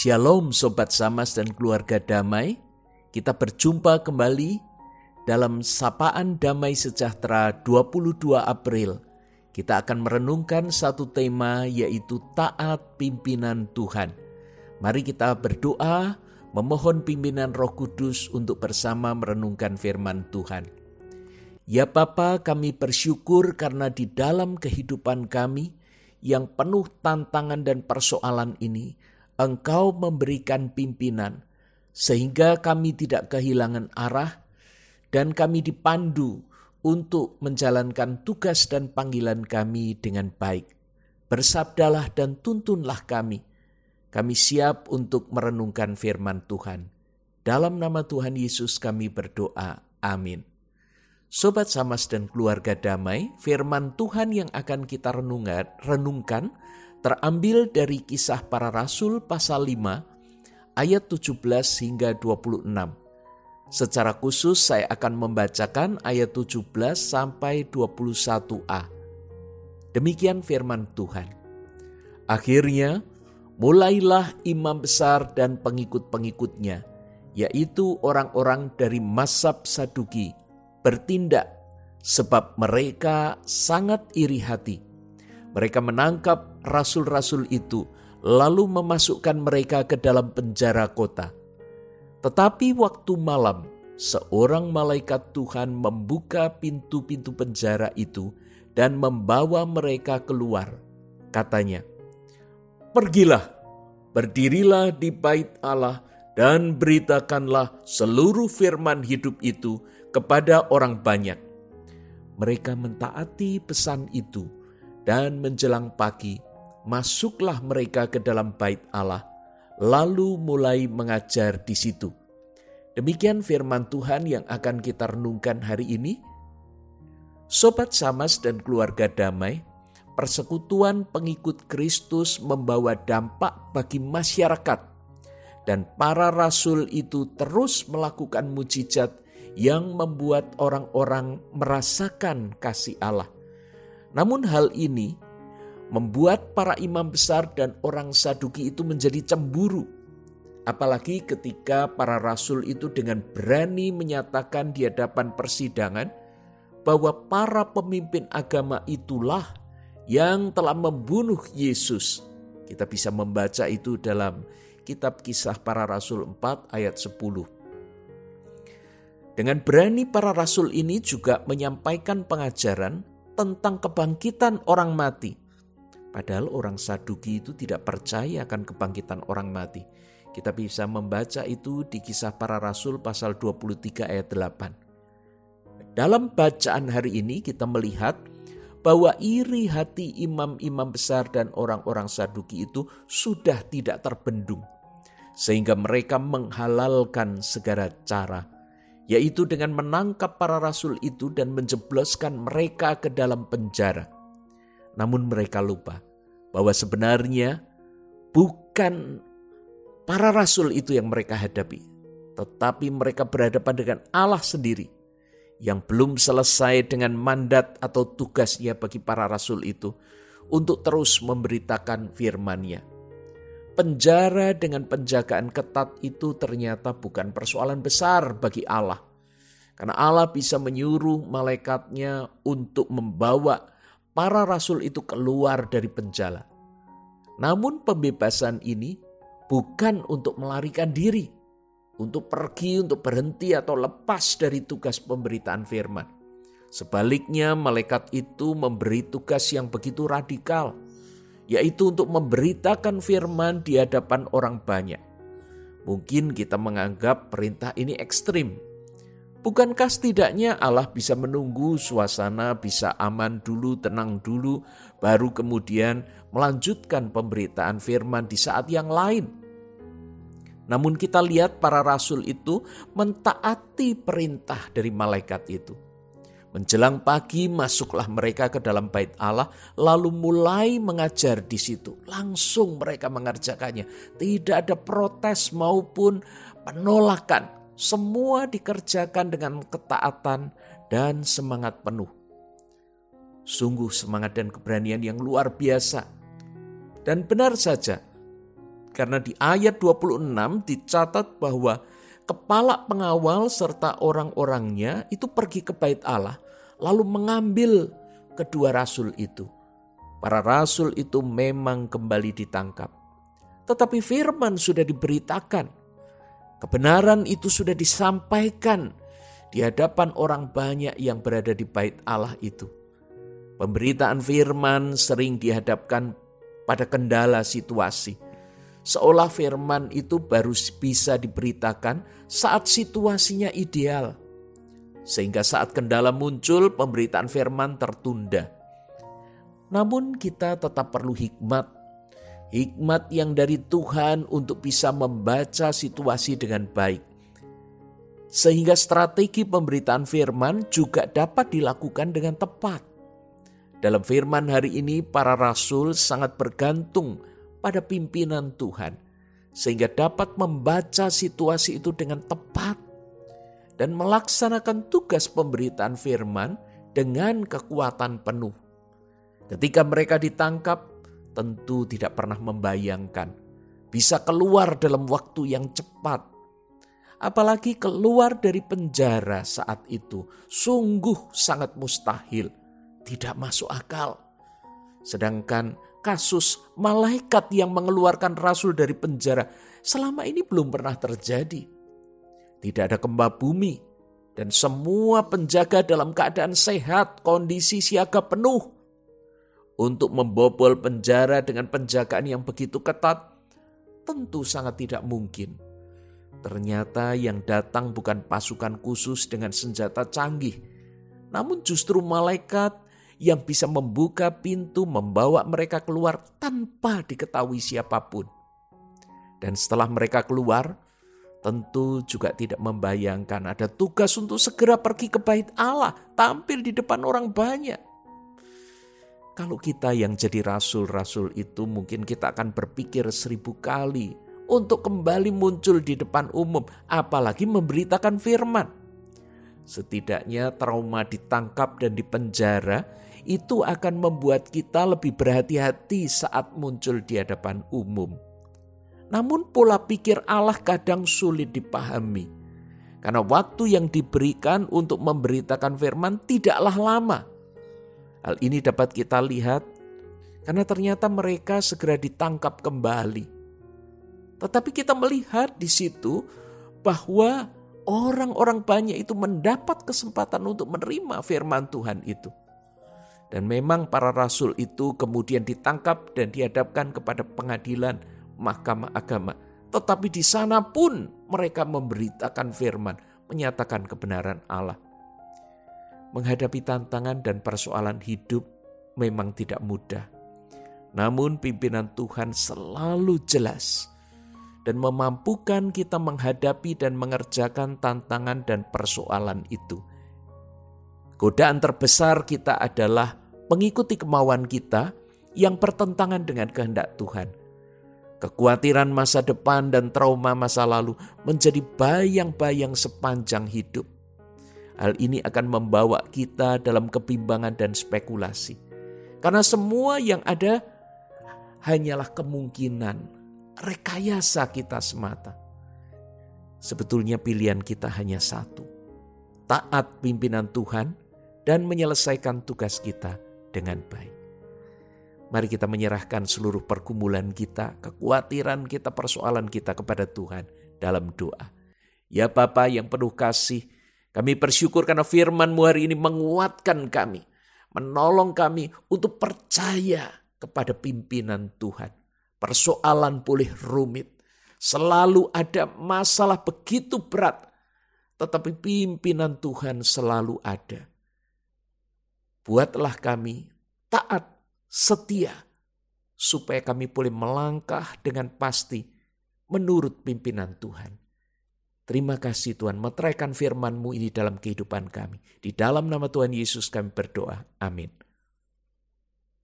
Shalom Sobat Samas dan keluarga damai. Kita berjumpa kembali dalam Sapaan Damai Sejahtera 22 April. Kita akan merenungkan satu tema yaitu taat pimpinan Tuhan. Mari kita berdoa memohon pimpinan Roh Kudus untuk bersama merenungkan firman Tuhan. Ya Bapa, kami bersyukur karena di dalam kehidupan kami yang penuh tantangan dan persoalan ini, Engkau memberikan pimpinan, sehingga kami tidak kehilangan arah dan kami dipandu untuk menjalankan tugas dan panggilan kami dengan baik. Bersabdalah dan tuntunlah kami. Kami siap untuk merenungkan firman Tuhan. Dalam nama Tuhan Yesus kami berdoa. Amin. Sobat Samas dan keluarga damai, firman Tuhan yang akan kita renungan, renungkan terambil dari kisah para rasul pasal 5 ayat 17 hingga 26. Secara khusus saya akan membacakan ayat 17 sampai 21a. Demikian firman Tuhan. Akhirnya mulailah imam besar dan pengikut-pengikutnya, yaitu orang-orang dari Masab Saduki, bertindak sebab mereka sangat iri hati. Mereka menangkap rasul-rasul itu lalu memasukkan mereka ke dalam penjara kota. Tetapi waktu malam, seorang malaikat Tuhan membuka pintu-pintu penjara itu dan membawa mereka keluar. Katanya, "Pergilah, berdirilah di bait Allah dan beritakanlah seluruh firman hidup itu kepada orang banyak." Mereka mentaati pesan itu, dan menjelang pagi masuklah mereka ke dalam bait Allah, lalu mulai mengajar di situ. Demikian firman Tuhan yang akan kita renungkan hari ini. Sobat Samas dan keluarga damai, persekutuan pengikut Kristus membawa dampak bagi masyarakat dan para rasul itu terus melakukan mujizat yang membuat orang-orang merasakan kasih Allah. Namun hal ini membuat para imam besar dan orang Saduki itu menjadi cemburu. Apalagi ketika para rasul itu dengan berani menyatakan di hadapan persidangan bahwa para pemimpin agama itulah yang telah membunuh Yesus. Kita bisa membaca itu dalam kitab kisah para rasul 4 ayat 10. Dengan berani para rasul ini juga menyampaikan pengajaran tentang kebangkitan orang mati Padahal orang Saduki itu tidak percaya akan kebangkitan orang mati. Kita bisa membaca itu di kisah para rasul pasal 23 ayat 8. Dalam bacaan hari ini kita melihat bahwa iri hati imam-imam besar dan orang-orang Saduki itu sudah tidak terbendung. Sehingga mereka menghalalkan segala cara, yaitu dengan menangkap para rasul itu dan menjebloskan mereka ke dalam penjara namun mereka lupa bahwa sebenarnya bukan para rasul itu yang mereka hadapi, tetapi mereka berhadapan dengan Allah sendiri yang belum selesai dengan mandat atau tugasnya bagi para rasul itu untuk terus memberitakan firman-Nya. Penjara dengan penjagaan ketat itu ternyata bukan persoalan besar bagi Allah. Karena Allah bisa menyuruh malaikatnya untuk membawa para rasul itu keluar dari penjara. Namun pembebasan ini bukan untuk melarikan diri, untuk pergi, untuk berhenti atau lepas dari tugas pemberitaan firman. Sebaliknya malaikat itu memberi tugas yang begitu radikal, yaitu untuk memberitakan firman di hadapan orang banyak. Mungkin kita menganggap perintah ini ekstrim, Bukankah setidaknya Allah bisa menunggu suasana bisa aman dulu, tenang dulu, baru kemudian melanjutkan pemberitaan firman di saat yang lain? Namun kita lihat para rasul itu mentaati perintah dari malaikat itu. Menjelang pagi masuklah mereka ke dalam bait Allah lalu mulai mengajar di situ. Langsung mereka mengerjakannya. Tidak ada protes maupun penolakan semua dikerjakan dengan ketaatan dan semangat penuh. Sungguh semangat dan keberanian yang luar biasa. Dan benar saja, Karena di ayat 26 dicatat bahwa kepala pengawal serta orang-orangnya itu pergi ke bait Allah lalu mengambil kedua rasul itu. Para rasul itu memang kembali ditangkap. Tetapi firman sudah diberitakan. Kebenaran itu sudah disampaikan di hadapan orang banyak yang berada di bait Allah itu. Pemberitaan firman sering dihadapkan pada kendala situasi. Seolah firman itu baru bisa diberitakan saat situasinya ideal. Sehingga saat kendala muncul, pemberitaan firman tertunda. Namun kita tetap perlu hikmat. Hikmat yang dari Tuhan untuk bisa membaca situasi dengan baik sehingga strategi pemberitaan firman juga dapat dilakukan dengan tepat. Dalam firman hari ini, para rasul sangat bergantung pada pimpinan Tuhan, sehingga dapat membaca situasi itu dengan tepat dan melaksanakan tugas pemberitaan firman dengan kekuatan penuh. Ketika mereka ditangkap, tentu tidak pernah membayangkan bisa keluar dalam waktu yang cepat apalagi keluar dari penjara saat itu, sungguh sangat mustahil, tidak masuk akal. Sedangkan kasus malaikat yang mengeluarkan rasul dari penjara selama ini belum pernah terjadi. Tidak ada gempa bumi dan semua penjaga dalam keadaan sehat, kondisi siaga penuh. Untuk membobol penjara dengan penjagaan yang begitu ketat, tentu sangat tidak mungkin Ternyata yang datang bukan pasukan khusus dengan senjata canggih, namun justru malaikat yang bisa membuka pintu membawa mereka keluar tanpa diketahui siapa pun. Dan setelah mereka keluar, tentu juga tidak membayangkan ada tugas untuk segera pergi ke bait Allah, tampil di depan orang banyak. Kalau kita yang jadi rasul-rasul itu mungkin kita akan berpikir seribu kali untuk kembali muncul di depan umum, apalagi memberitakan firman. Setidaknya trauma ditangkap dan dipenjara itu akan membuat kita lebih berhati-hati saat muncul di hadapan umum. Namun pola pikir Allah kadang sulit dipahami. Karena waktu yang diberikan untuk memberitakan firman tidaklah lama. Hal ini dapat kita lihat karena ternyata mereka segera ditangkap kembali tetapi kita melihat di situ bahwa orang-orang banyak itu mendapat kesempatan untuk menerima firman Tuhan itu. Dan memang para rasul itu kemudian ditangkap dan dihadapkan kepada pengadilan mahkamah agama. Tetapi di sana pun mereka memberitakan firman, menyatakan kebenaran Allah. Menghadapi tantangan dan persoalan hidup memang tidak mudah. Namun pimpinan Tuhan selalu jelas dan memampukan kita menghadapi dan mengerjakan tantangan dan persoalan itu. Godaan terbesar kita adalah mengikuti kemauan kita yang bertentangan dengan kehendak Tuhan. Kekhawatiran masa depan dan trauma masa lalu menjadi bayang-bayang sepanjang hidup. Hal ini akan membawa kita dalam kebimbangan dan spekulasi. Karena semua yang ada hanyalah kemungkinan rekayasa kita semata. Sebetulnya pilihan kita hanya satu. Taat pimpinan Tuhan dan menyelesaikan tugas kita dengan baik. Mari kita menyerahkan seluruh pergumulan kita, kekhawatiran kita, persoalan kita kepada Tuhan dalam doa. Ya Bapa yang penuh kasih, kami bersyukur karena firman-Mu hari ini menguatkan kami, menolong kami untuk percaya kepada pimpinan Tuhan persoalan boleh rumit, selalu ada masalah begitu berat, tetapi pimpinan Tuhan selalu ada. Buatlah kami taat, setia, supaya kami boleh melangkah dengan pasti menurut pimpinan Tuhan. Terima kasih Tuhan, meteraikan firman-Mu ini dalam kehidupan kami. Di dalam nama Tuhan Yesus kami berdoa. Amin.